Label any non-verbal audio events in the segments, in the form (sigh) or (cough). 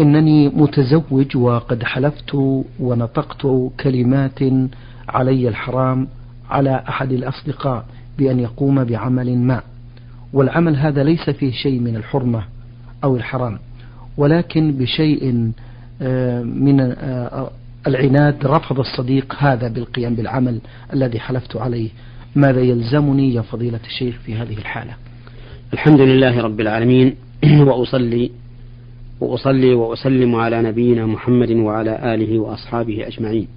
إنني متزوج وقد حلفت ونطقت كلمات علي الحرام على أحد الأصدقاء بأن يقوم بعمل ما والعمل هذا ليس فيه شيء من الحرمة أو الحرام ولكن بشيء آه، من آه، العناد رفض الصديق هذا بالقيام بالعمل الذي حلفت عليه ماذا يلزمني يا فضيلة الشيخ في هذه الحالة؟ الحمد لله رب العالمين (clears throat) وأصلي وأصلي وأسلم على نبينا محمد وعلى آله وأصحابه أجمعين.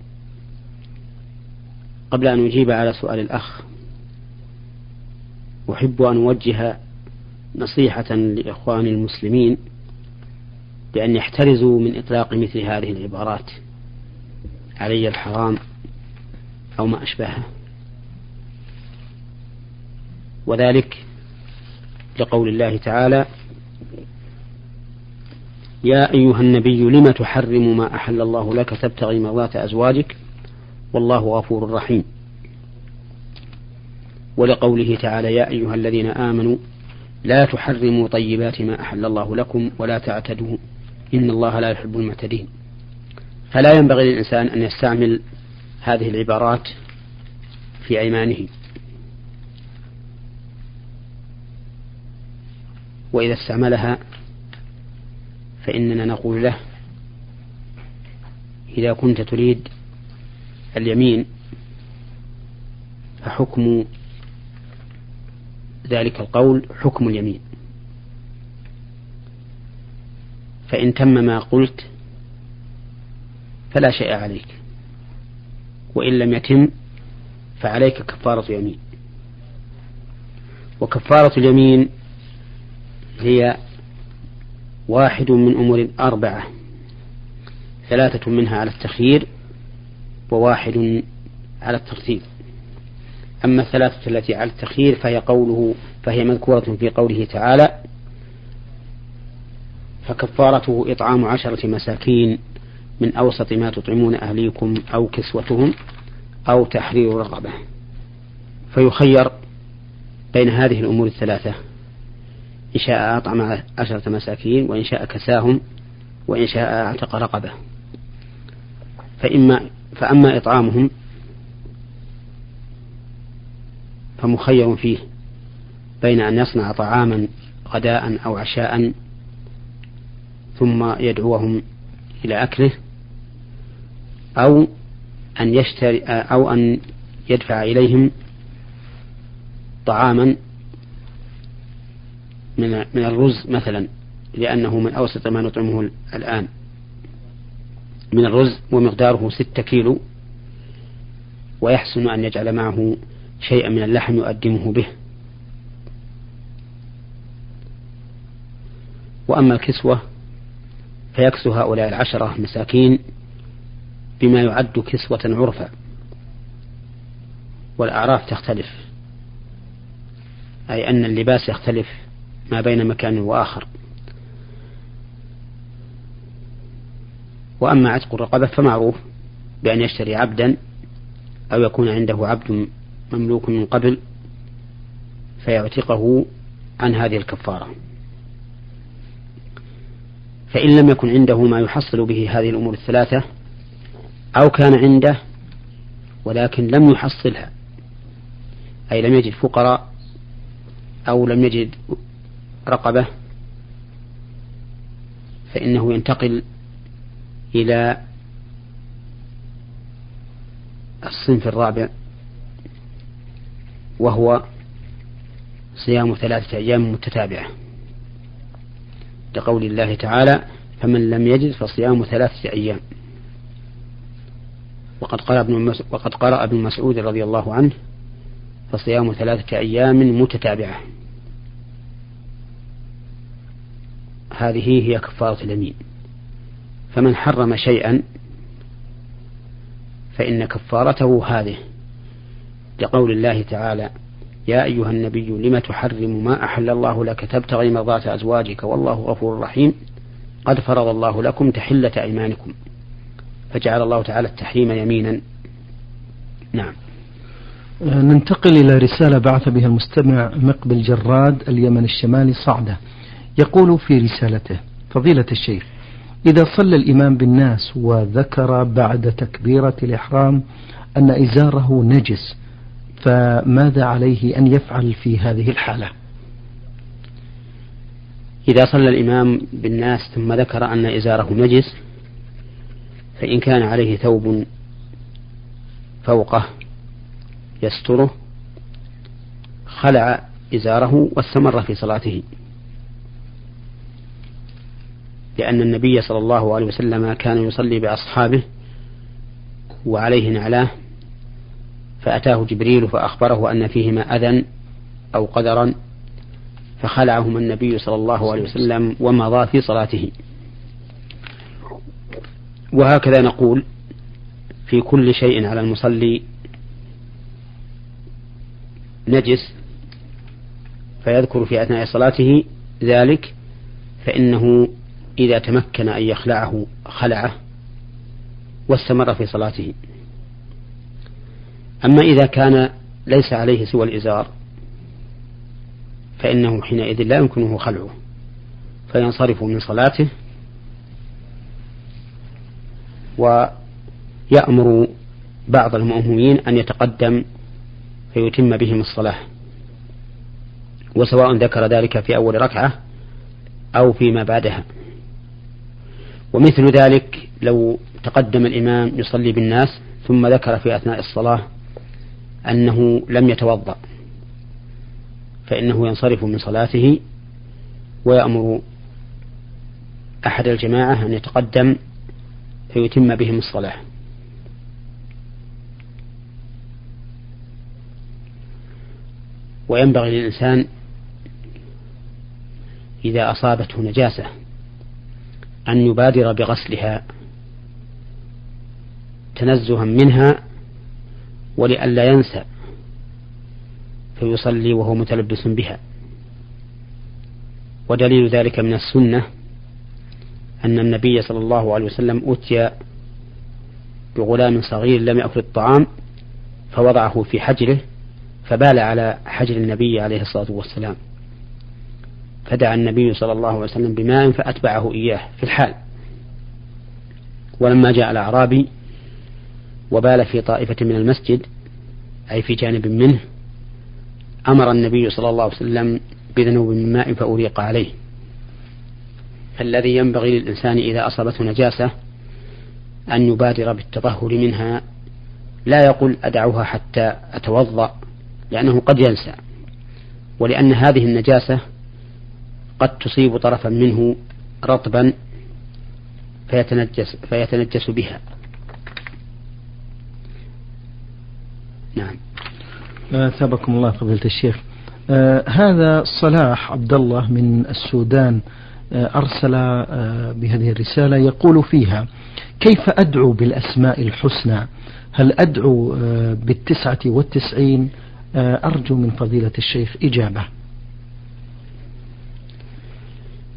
قبل أن أجيب على سؤال الأخ أحب أن أوجه نصيحة لإخواني المسلمين بأن يحترزوا من إطلاق مثل هذه العبارات علي الحرام أو ما أشبهه وذلك لقول الله تعالى يا أيها النبي لم تحرم ما أحل الله لك تبتغي مرضات أزواجك؟ والله غفور رحيم. ولقوله تعالى يا أيها الذين آمنوا لا تحرموا طيبات ما أحل الله لكم ولا تعتدوا. إن الله لا يحب المعتدين. فلا ينبغي للإنسان أن يستعمل هذه العبارات في أيمانه. وإذا استعملها فإننا نقول له إذا كنت تريد اليمين فحكم ذلك القول حكم اليمين. فإن تم ما قلت فلا شيء عليك وإن لم يتم فعليك كفارة يمين وكفارة اليمين هي واحد من أمور أربعة ثلاثة منها على التخيير وواحد على الترتيب. أما الثلاثة التي على التخيير فهي قوله فهي مذكورة في قوله تعالى فكفارته إطعام عشرة مساكين من أوسط ما تطعمون أهليكم أو كسوتهم أو تحرير رقبة. فيخير بين هذه الأمور الثلاثة. إن شاء أطعم عشرة مساكين وإن شاء كساهم وإن شاء أعتق رقبة. فإما فأما إطعامهم فمخير فيه بين أن يصنع طعاما غداء أو عشاء ثم يدعوهم إلى أكله أو أن يشتري أو أن يدفع إليهم طعاما من من الرز مثلا لأنه من أوسط ما نطعمه الآن. من الرز ومقداره ستة كيلو ويحسن أن يجعل معه شيئا من اللحم يؤدمه به. وأما الكسوة فيكسو هؤلاء العشرة مساكين بما يعد كسوة عرفا. والأعراف تختلف أي أن اللباس يختلف. ما بين مكان وآخر. وأما عتق الرقبة فمعروف بأن يشتري عبدا أو يكون عنده عبد مملوك من قبل فيعتقه عن هذه الكفارة. فإن لم يكن عنده ما يحصل به هذه الأمور الثلاثة أو كان عنده ولكن لم يحصلها أي لم يجد فقراء أو لم يجد رقبة فإنه ينتقل إلى الصنف الرابع وهو صيام ثلاثة أيام متتابعة. لقول الله تعالى فمن لم يجد فصيام ثلاثة أيام وقد قال ابن وقد قرأ ابن مسعود رضي الله عنه فصيام ثلاثة أيام متتابعة هذه هي كفارة اليمين. فمن حرم شيئا فإن كفارته هذه. لقول الله تعالى يا أيها النبي لم تحرم ما أحل الله لك؟ تبتغي مرضات أزواجك والله غفور رحيم. قد فرض الله لكم تحلة أيمانكم. فجعل الله تعالى التحريم يمينا. نعم. ننتقل إلى رسالة بعث بها المستمع مقبل جراد اليمن الشمالي صعدة. يقول في رسالته فضيلة الشيخ إذا صلى الإمام بالناس وذكر بعد تكبيرة الإحرام أن إزاره نجس فماذا عليه أن يفعل في هذه الحالة؟ إذا صلى الإمام بالناس ثم ذكر أن إزاره نجس فإن كان عليه ثوب فوقه يستره خلع إزاره واستمر في صلاته. لأن النبي صلى الله عليه وسلم كان يصلي بأصحابه وعليه نعلاه فأتاه جبريل فأخبره أن فيهما أذى أو قدرا فخلعهما النبي صلى الله عليه وسلم ومضى في صلاته. وهكذا نقول في كل شيء على المصلي نجس فيذكر في أثناء صلاته ذلك فإنه إذا تمكن أن يخلعه خلعه واستمر في صلاته. أما إذا كان ليس عليه سوى الإزار فإنه حينئذ لا يمكنه خلعه فينصرف من صلاته ويأمر بعض المأمومين أن يتقدم فيتم بهم الصلاة. وسواء ذكر ذلك في أول ركعة أو فيما بعدها. ومثل ذلك لو تقدم الإمام يصلي بالناس ثم ذكر في أثناء الصلاة أنه لم يتوضأ فإنه ينصرف من صلاته ويأمر أحد الجماعة أن يتقدم فيتم بهم الصلاة. وينبغي للإنسان إذا أصابته نجاسة أن يبادر بغسلها تنزها منها ولئلا ينسى فيصلي وهو متلبس بها. ودليل ذلك من السنة أن النبي صلى الله عليه وسلم أتي بغلام صغير لم يأكل الطعام فوضعه في حجره فبال على حجر النبي عليه الصلاة والسلام. فدعا النبي صلى الله عليه وسلم بماء فأتبعه إياه في الحال. ولما جاء الأعرابي وبال في طائفة من المسجد أي في جانب منه أمر النبي صلى الله عليه وسلم بذنوب من ماء فأريق عليه. فالذي ينبغي للإنسان إذا أصابته نجاسة أن يبادر بالتطهر منها لا يقول أدعوها حتى أتوضأ لأنه قد ينسى. ولأن هذه النجاسة قد تصيب طرفا منه رطبا فيتنجس فيتنجس بها. نعم. أثابكم الله فضيلة الشيخ. آه هذا صلاح عبد الله من السودان آه أرسل آه بهذه الرسالة يقول فيها كيف أدعو بالأسماء الحسنى؟ هل أدعو آه بالتسعة والتسعين؟ آه أرجو من فضيلة الشيخ إجابة.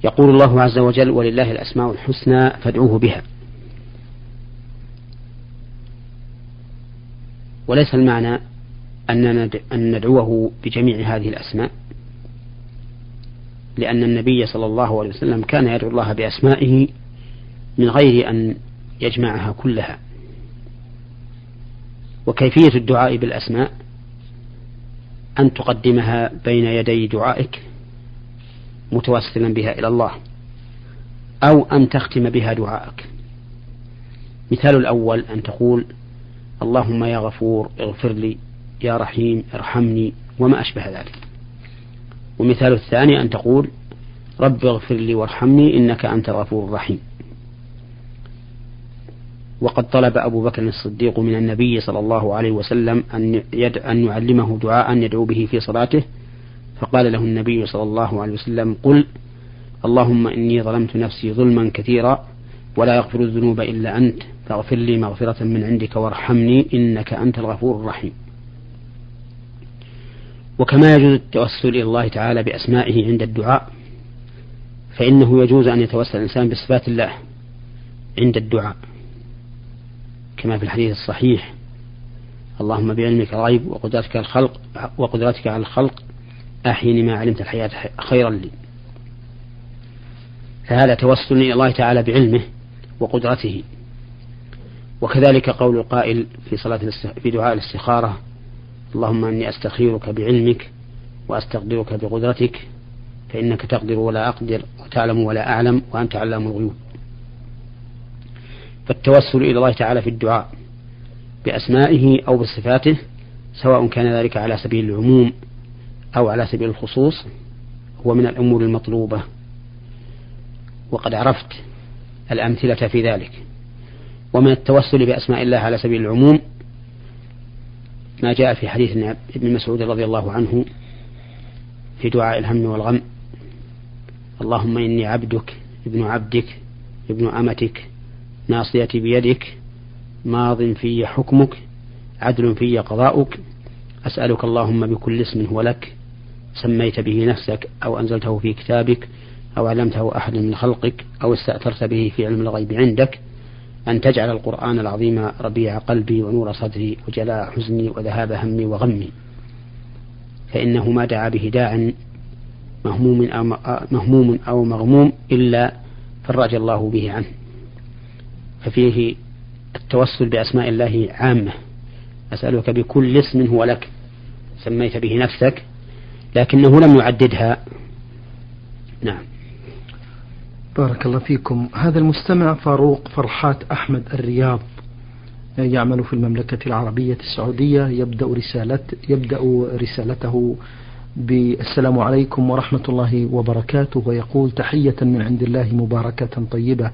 يقول الله عز وجل ولله الأسماء الحسنى فادعوه بها. وليس المعنى أن ندعوه بجميع هذه الأسماء لأن النبي صلى الله عليه وسلم كان يدعو الله بأسمائه من غير أن يجمعها كلها. وكيفية الدعاء بالأسماء؟ أن تقدمها بين يدي دعائك متوسلا بها إلى الله أو أن تختم بها دعائك مثال الأول أن تقول اللهم يا غفور اغفر لي يا رحيم ارحمني وما أشبه ذلك. ومثال الثاني أن تقول رب اغفر لي وارحمني إنك أنت الغفور الرحيم. وقد طلب أبو بكر الصديق من النبي صلى الله عليه وسلم أن, يد أن يعلمه دعاء يدعو به في صلاته فقال له النبي صلى الله عليه وسلم قل اللهم إني ظلمت نفسي ظلما كثيرا ولا يغفر الذنوب إلا أنت فاغفر لي مغفرة من عندك وارحمني إنك أنت الغفور الرحيم. وكما يجوز التوسل إلى الله تعالى بأسمائه عند الدعاء فإنه يجوز أن يتوسل الإنسان بصفات الله عند الدعاء. كما في الحديث الصحيح اللهم بعلمك الغيب وقدرتك الخلق وقدرتك على الخلق أحيني ما علمت الحياة خيرا لي. فهذا توسل إلى الله تعالى بعلمه وقدرته. وكذلك قول القائل في صلاة في دعاء الاستخارة اللهم إني أستخيرك بعلمك وأستقدرك بقدرتك فإنك تقدر ولا أقدر وتعلم ولا أعلم وأنت علام الغيوب. فالتوسل إلى الله تعالى في الدعاء بأسمائه أو بصفاته سواء كان ذلك على سبيل العموم أو على سبيل الخصوص هو من الأمور المطلوبة. وقد عرفت الأمثلة في ذلك. ومن التوسل بأسماء الله على سبيل العموم ما جاء في حديث ابن مسعود رضي الله عنه في دعاء الهم والغم اللهم إني عبدك ابن عبدك ابن أمتك ناصيتي بيدك ماض في حكمك عدل في قضاؤك أسألك اللهم بكل اسم هو لك سميت به نفسك أو أنزلته في كتابك أو علمته أحد من خلقك أو استأثرت به في علم الغيب عندك أن تجعل القرآن العظيم ربيع قلبي ونور صدري وجلاء حزني وذهاب همي وغمي. فإنه ما دعا به داع مهموم أو مهموم أو مغموم إلا فرج الله به عنه. ففيه التوسل بأسماء الله عامة. أسألك بكل اسم هو لك. سميت به نفسك لكنه لم يعددها. نعم. بارك الله فيكم. هذا المستمع فاروق فرحات أحمد الرياض يعمل في المملكة العربية السعودية. يبدأ رسالة يبدأ رسالته بالسلام عليكم ورحمة الله وبركاته ويقول تحية من عند الله مباركة طيبة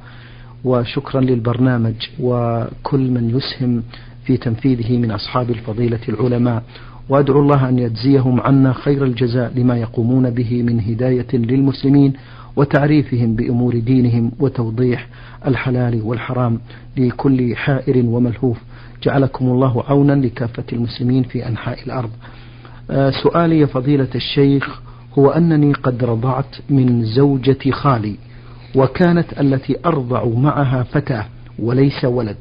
وشكرا للبرنامج وكل من يسهم في تنفيذه من أصحاب الفضيلة العلماء. وأدعو الله أن يجزيهم عنا خير الجزاء لما يقومون به من هداية للمسلمين وتعريفهم بأمور دينهم وتوضيح الحلال والحرام لكل حائر وملهوف. جعلكم الله عونا لكافة المسلمين في أنحاء الأرض. آه، سؤالي يا فضيلة الشيخ هو أنني قد رضعت من زوجة خالي وكانت التي أرضع معها فتاة وليس ولد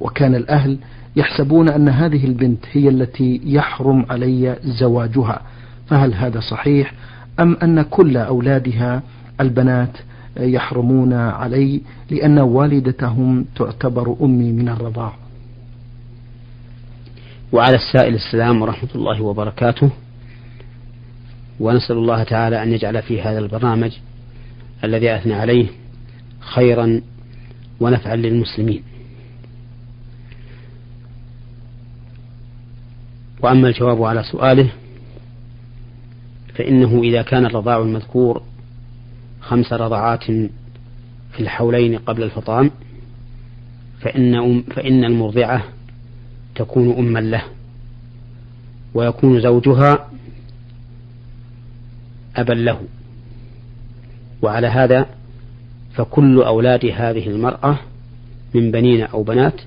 وكان الأهل يحسبون أن هذه البنت هي التي يحرم علي زواجها. فهل هذا صحيح؟ أم أن كل أولادها البنات يحرمون علي لأن والدتهم تعتبر أمي من الرضاع؟ وعلى السائل السلام ورحمة الله وبركاته. ونسأل الله تعالى أن يجعل في هذا البرنامج الذي أثنى عليه خيرا ونفعا للمسلمين. وأما الجواب على سؤاله فإنه إذا كان الرضاع المذكور خمس رضعات في الحولين قبل الفطام فإن, أم فإن المرضعة تكون أما له ويكون زوجها أبا له. وعلى هذا فكل أولاد هذه المرأة من بنين أو بنات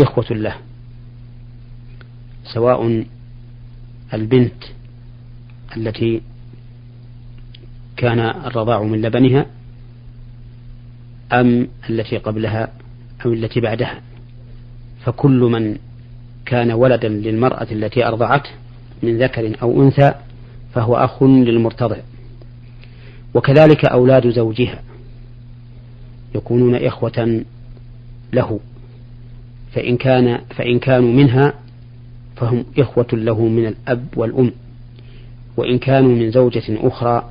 إخوة له. سواء البنت التي كان الرضاع من لبنها أم التي قبلها أو التي بعدها. فكل من كان ولدا للمرأة التي أرضعته من ذكر أو أنثى فهو أخ للمرتضع. وكذلك أولاد زوجها يكونون إخوة له. فإن كان فإن كانوا منها فهم إخوة له من الأب والأم وإن كانوا من زوجة أخرى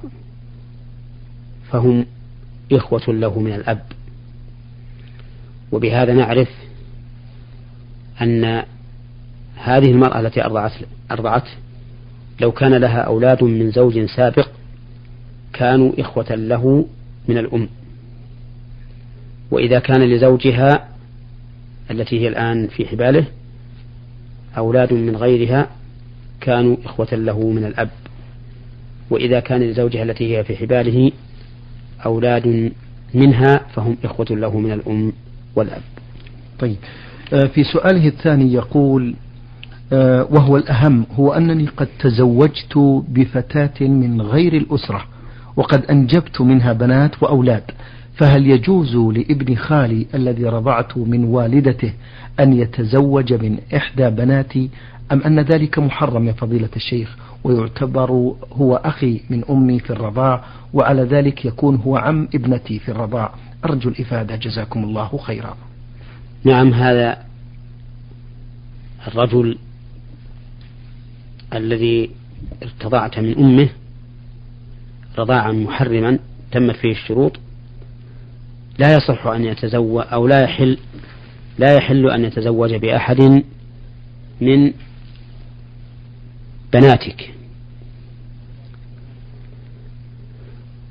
فهم إخوة له من الأب. وبهذا نعرف أن هذه المرأة التي أرضعت أرضعته لو كان لها أولاد من زوج سابق كانوا إخوة له من الأم. وإذا كان لزوجها التي هي الآن في حباله أولاد من غيرها كانوا إخوة له من الأب. وإذا كان لزوجها التي هي في حباله أولاد منها فهم إخوة له من الأم والأب. طيب. آه، في سؤاله الثاني يقول آه، وهو الأهم هو أنني قد تزوجت بفتاة من غير الأسرة وقد أنجبت منها بنات وأولاد. فهل يجوز لابن خالي الذي رضعت من والدته أن يتزوج من إحدى بناتي أم أن ذلك محرم يا فضيلة الشيخ ويعتبر هو أخي من أمي في الرضاع وعلى ذلك يكون هو عم ابنتي في الرضاع أرجو الإفادة جزاكم الله خيرا. نعم هذا الرجل الذي ارتضعت من أمه رضاعا محرما تمت فيه الشروط لا يصح أن يتزوج أو لا يحل لا يحل أن يتزوج بأحد من بناتك.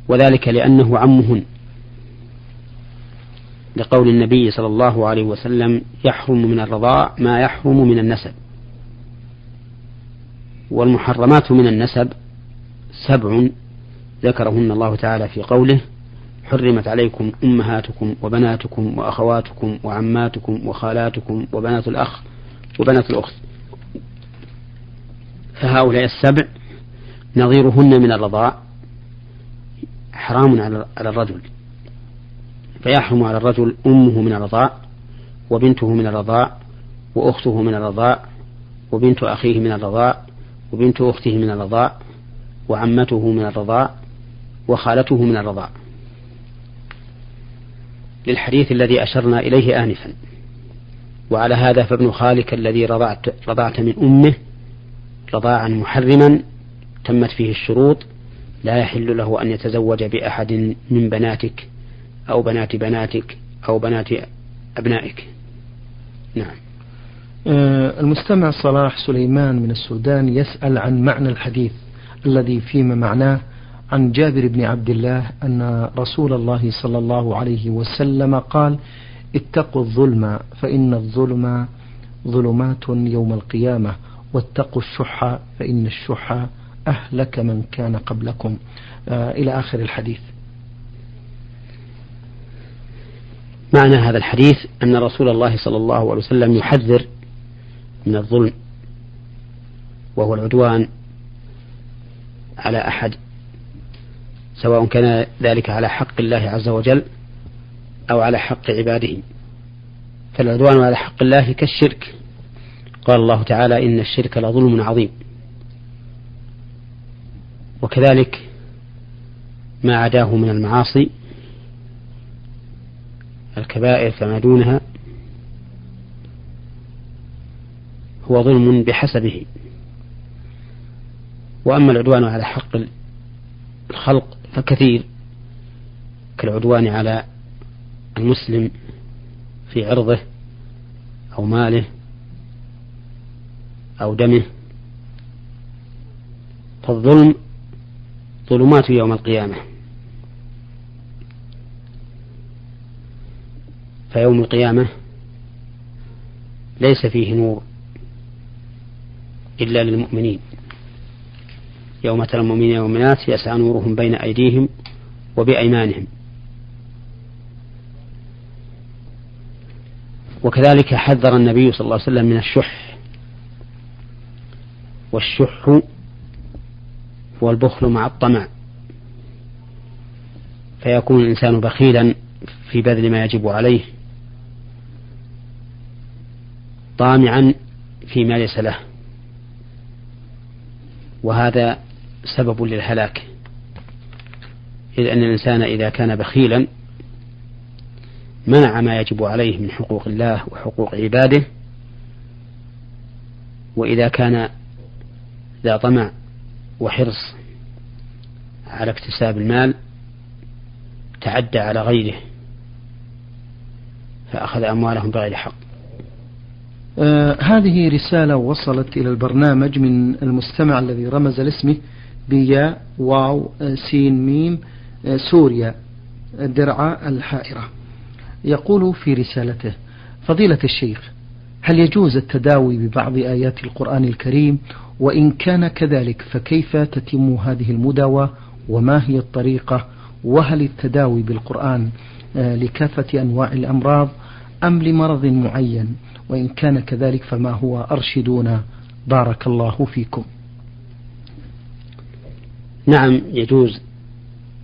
وذلك لأنه عمهن. لقول النبي صلى الله عليه وسلم يحرم من الرضاع ما يحرم من النسب. والمحرمات من النسب سبع ذكرهن الله تعالى في قوله حرمت عليكم أمهاتكم وبناتكم وأخواتكم وعماتكم وخالاتكم وبنات الأخ وبنات الأخت. فهؤلاء السبع نظيرهن من الرضاع حرام على الرجل فيحرم على الرجل أمه من الرضاع وبنته من الرضاع وأخته من الرضاع وبنت أخيه من الرضاع وبنت أخته من الرضاع وعمته من الرضاع وخالته من الرضاع. للحديث الذي أشرنا إليه آنفا. وعلى هذا فابن خالك الذي رضعت, رضعت من أمه رضاعا محرما تمت فيه الشروط لا يحل له أن يتزوج بأحد من بناتك أو بنات بناتك أو بنات أبنائك. نعم. آه، المستمع صلاح سليمان من السودان يسأل عن معنى الحديث الذي فيما معناه عن جابر بن عبد الله أن رسول الله صلى الله عليه وسلم قال اتقوا الظلم فإن الظلم ظلمات يوم القيامة واتقوا الشح فإن الشح أهلك من كان قبلكم. آه إلى آخر الحديث. معنى هذا الحديث أن رسول الله صلى الله عليه وسلم يحذر من الظلم وهو العدوان على أحد. سواء كان ذلك على حق الله عز وجل أو على حق عباده. فالعدوان على حق الله كالشرك. قال الله تعالى إن الشرك لظلم عظيم. وكذلك ما عداه من المعاصي الكبائر فما دونها هو ظلم بحسبه. وأما العدوان على حق الخلق فكثير كالعدوان على المسلم في عرضه أو ماله أو دمه. فالظلم ظلمات يوم القيامة. فيوم القيامة ليس فيه نور إلا للمؤمنين. يوم ترى المؤمنين والمؤمنات يسعى نورهم بين أيديهم وبأيمانهم. وكذلك حذر النبي صلى الله عليه وسلم من الشح. والشح هو البخل مع الطمع. فيكون الإنسان بخيلا في بذل ما يجب عليه طامعا فيما ليس له. وهذا سبب للهلاك. إذ أن الإنسان إذا كان بخيلا منع ما يجب عليه من حقوق الله وحقوق عباده وإذا كان ذا طمع وحرص على اكتساب المال تعدى على غيره فأخذ أموالهم بغير حق. آه هذه رسالة وصلت إلى البرنامج من المستمع الذي رمز لاسمه بيا واو سين ميم سوريا درعا الحائرة. يقول في رسالته فضيلة الشيخ هل يجوز التداوي ببعض آيات القرآن الكريم؟ وإن كان كذلك فكيف تتم هذه المداوى؟ وما هي الطريقة؟ وهل التداوي بالقرآن آه، لكافة أنواع الأمراض؟ أم لمرض معين؟ وإن كان كذلك فما هو أرشدونا؟ بارك الله فيكم. نعم يجوز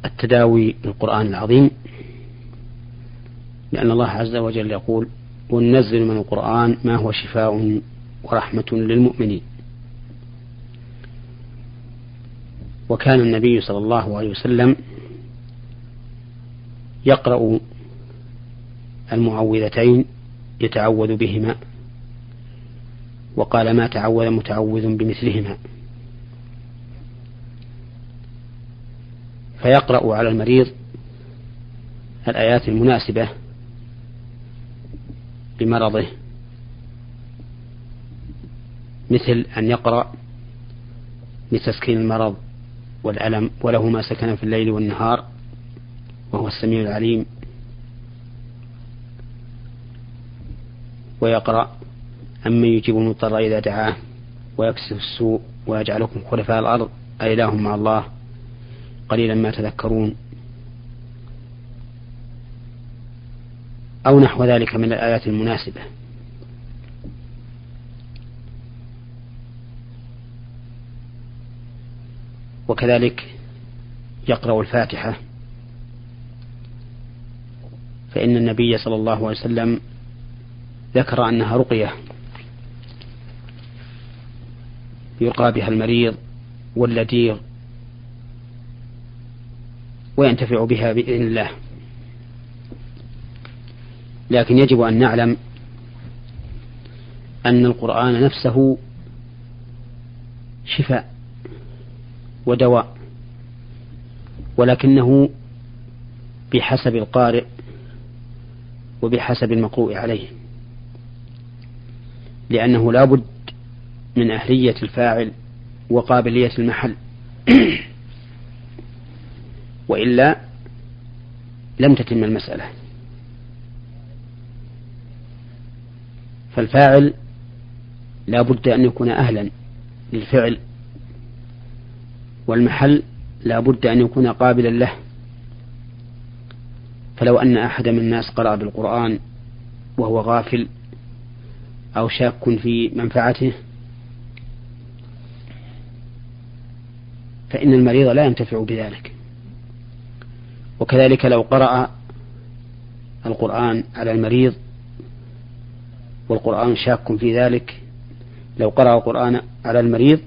التداوي بالقرآن العظيم لأن الله عز وجل يقول وننزل من القرآن ما هو شفاء ورحمة للمؤمنين. وكان النبي صلى الله عليه وسلم يقرأ المعوذتين يتعوذ بهما وقال ما تعوذ متعوذ بمثلهما. فيقرأ على المريض الآيات المناسبة بمرضه. مثل أن يقرأ لتسكين المرض والألم وله ما سكن في الليل والنهار وهو السميع العليم. ويقرأ أمن يجيب المضطر إذا دعاه ويكسف السوء ويجعلكم خلفاء الأرض أإله مع الله. قليلا ما تذكرون. أو نحو ذلك من الآيات المناسبة. وكذلك يقرأ الفاتحة. فإن النبي صلى الله عليه وسلم ذكر أنها رقية. يرقى بها المريض واللديغ وينتفع بها بإذن الله. لكن يجب أن نعلم أن القرآن نفسه شفاء ودواء ولكنه بحسب القارئ وبحسب المقروء عليه لأنه لا بد من أهلية الفاعل وقابلية المحل. وإلا لم تتم المسألة. فالفاعل لا بد أن يكون أهلا للفعل والمحل لا بد أن يكون قابلا له. فلو أن أحد من الناس قرأ بالقرآن وهو غافل أو شاك في منفعته فإن المريض لا ينتفع بذلك. وكذلك لو قرأ القرآن على المريض والقرآن شاك في ذلك لو قرأ القرآن على المريض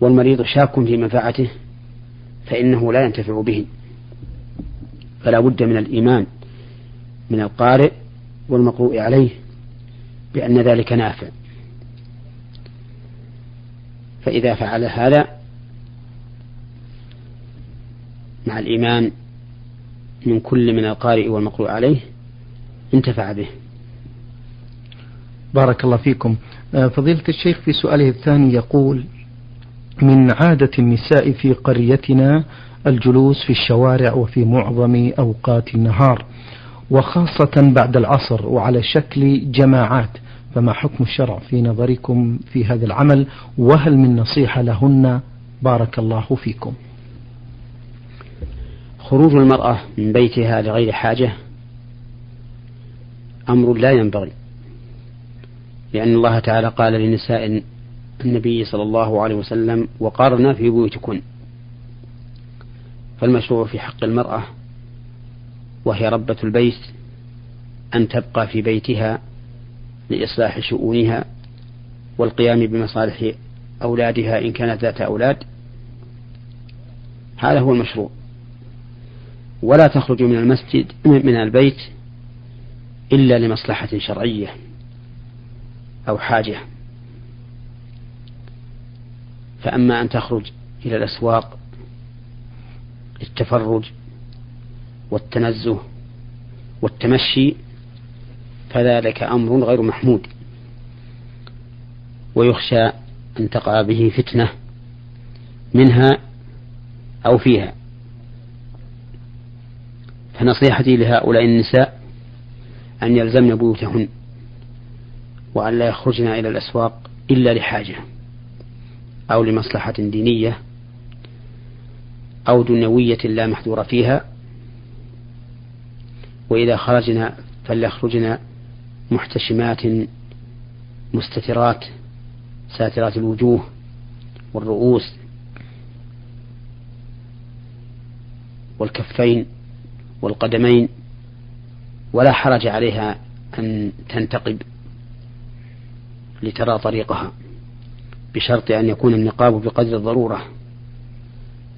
والمريض شاك في منفعته فإنه لا ينتفع به. فلا بد من الإيمان من القارئ والمقروء عليه بأن ذلك نافع. فإذا فعل هذا مع الإيمان من كل من القارئ والمقروء عليه انتفع به. بارك الله فيكم. آه، فضيلة الشيخ في سؤاله الثاني يقول من عادة النساء في قريتنا الجلوس في الشوارع وفي معظم أوقات النهار وخاصة بعد العصر وعلى شكل جماعات فما حكم الشرع في نظركم في هذا العمل؟ وهل من نصيحة لهن بارك الله فيكم؟ خروج المرأة من بيتها لغير حاجة أمر لا ينبغي لأن الله تعالى قال لنساء النبي صلى الله عليه وسلم وقارنا في بيوتكن فالمشروع في حق المرأة وهي ربة البيت أن تبقى في بيتها لإصلاح شؤونها والقيام بمصالح أولادها إن كانت ذات أولاد هذا هو المشروع. ولا تخرج من المسجد من البيت إلا لمصلحة شرعية أو حاجة. فأما أن تخرج إلى الأسواق للتفرج والتنزه والتمشي فذلك أمر غير محمود. ويخشى أن تقع به فتنة منها أو فيها. فنصيحتي لهؤلاء النساء أن يلزمن بيوتهن وأن لا يخرجن إلى الأسواق إلا لحاجة أو لمصلحة دينية أو دنيوية لا محذور فيها وإذا خرجنا فليخرجن محتشمات مستترات ساترات الوجوه والرؤوس والكفين والقدمين ولا حرج عليها أن تنتقب لترى طريقها بشرط أن يكون النقاب بقدر الضرورة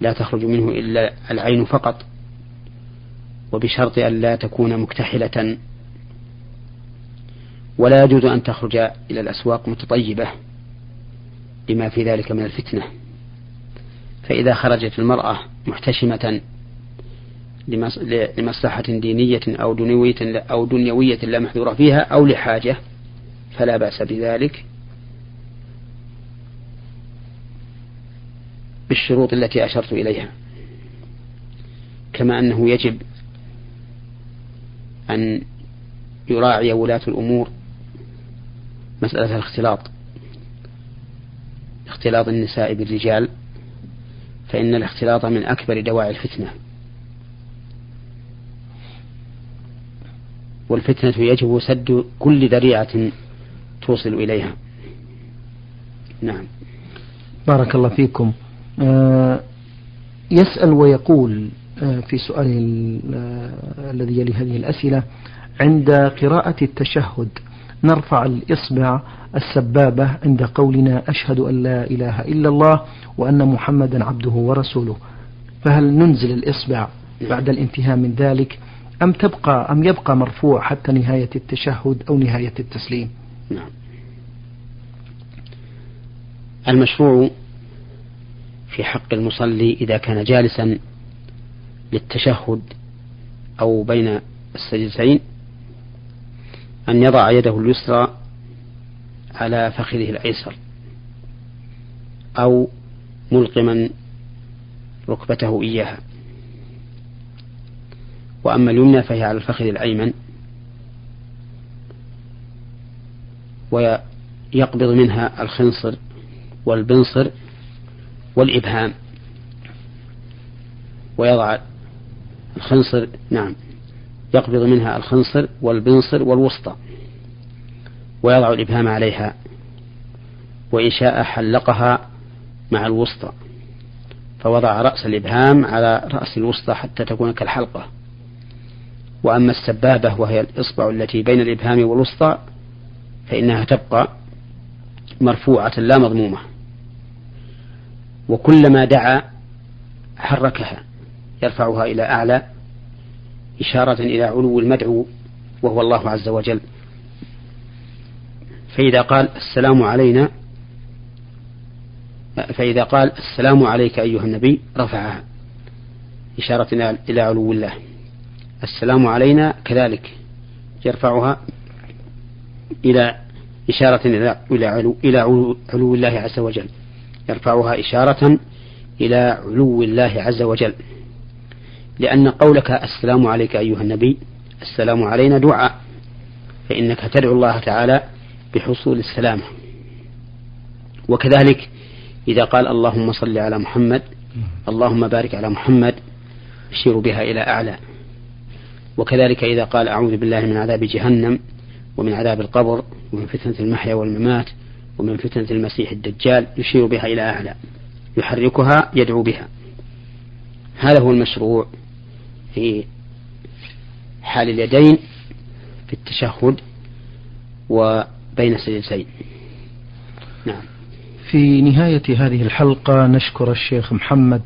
لا تخرج منه إلا العين فقط وبشرط أن لا تكون مكتحلة ولا يجوز أن تخرج إلى الأسواق متطيبة لما في ذلك من الفتنة. فإذا خرجت المرأة محتشمة لمصلحة دينية أو دنيوية أو دنيوية لا محذور فيها أو لحاجة فلا بأس بذلك. بالشروط التي أشرت إليها. كما أنه يجب أن يراعي ولاة الأمور مسألة الاختلاط. اختلاط النساء بالرجال فإن الاختلاط من أكبر دواعي الفتنة. والفتنة يجب سد كل ذريعة توصل إليها. نعم. بارك الله فيكم. آه يسأل ويقول آه في سؤاله آه الذي يلي هذه الأسئلة عند قراءة التشهد نرفع الإصبع السبابة عند قولنا أشهد أن لا إله إلا الله وأن محمدا عبده ورسوله. فهل ننزل الإصبع بعد الانتهاء من ذلك أم تبقى أم يبقى مرفوع حتى نهاية التشهد أو نهاية التسليم؟ نعم. المشروع في حق المصلي إذا كان جالسا للتشهد أو بين السجدتين أن يضع يده اليسرى على فخذه الأيسر أو ملقما ركبته إياها. وأما اليمنى فهي على الفخذ الأيمن ويقبض منها الخنصر والبنصر والإبهام. ويضع الخنصر نعم يقبض منها الخنصر والبنصر والوسطى. ويضع الإبهام عليها. وإن شاء حلقها مع الوسطى. فوضع رأس الإبهام على رأس الوسطى حتى تكون كالحلقة. وأما السبابة وهي الإصبع التي بين الإبهام والوسطى فإنها تبقى مرفوعة لا مضمومة. وكلما دعا حركها يرفعها إلى أعلى إشارة إلى علو المدعو وهو الله عز وجل. فإذا قال السلام علينا فإذا قال السلام عليك أيها النبي رفعها. إشارة إلى علو الله. السلام علينا كذلك. يرفعها إلى إشارة إلى علو, إلى علو الله عز وجل. يرفعها إشارة إلى علو الله عز وجل. لأن قولك السلام عليك أيها النبي السلام علينا دعاء فإنك تدعو الله تعالى بحصول السلامة. وكذلك إذا قال اللهم صل على محمد اللهم بارك على محمد يشير بها إلى أعلى. وكذلك إذا قال أعوذ بالله من عذاب جهنم ومن عذاب القبر ومن فتنة المحيا والممات ومن فتنة المسيح الدجال يشير بها إلى أعلى يحركها يدعو بها. هذا هو المشروع في حال اليدين في التشهد وبين السجدتين. نعم. في نهاية هذه الحلقة نشكر الشيخ محمد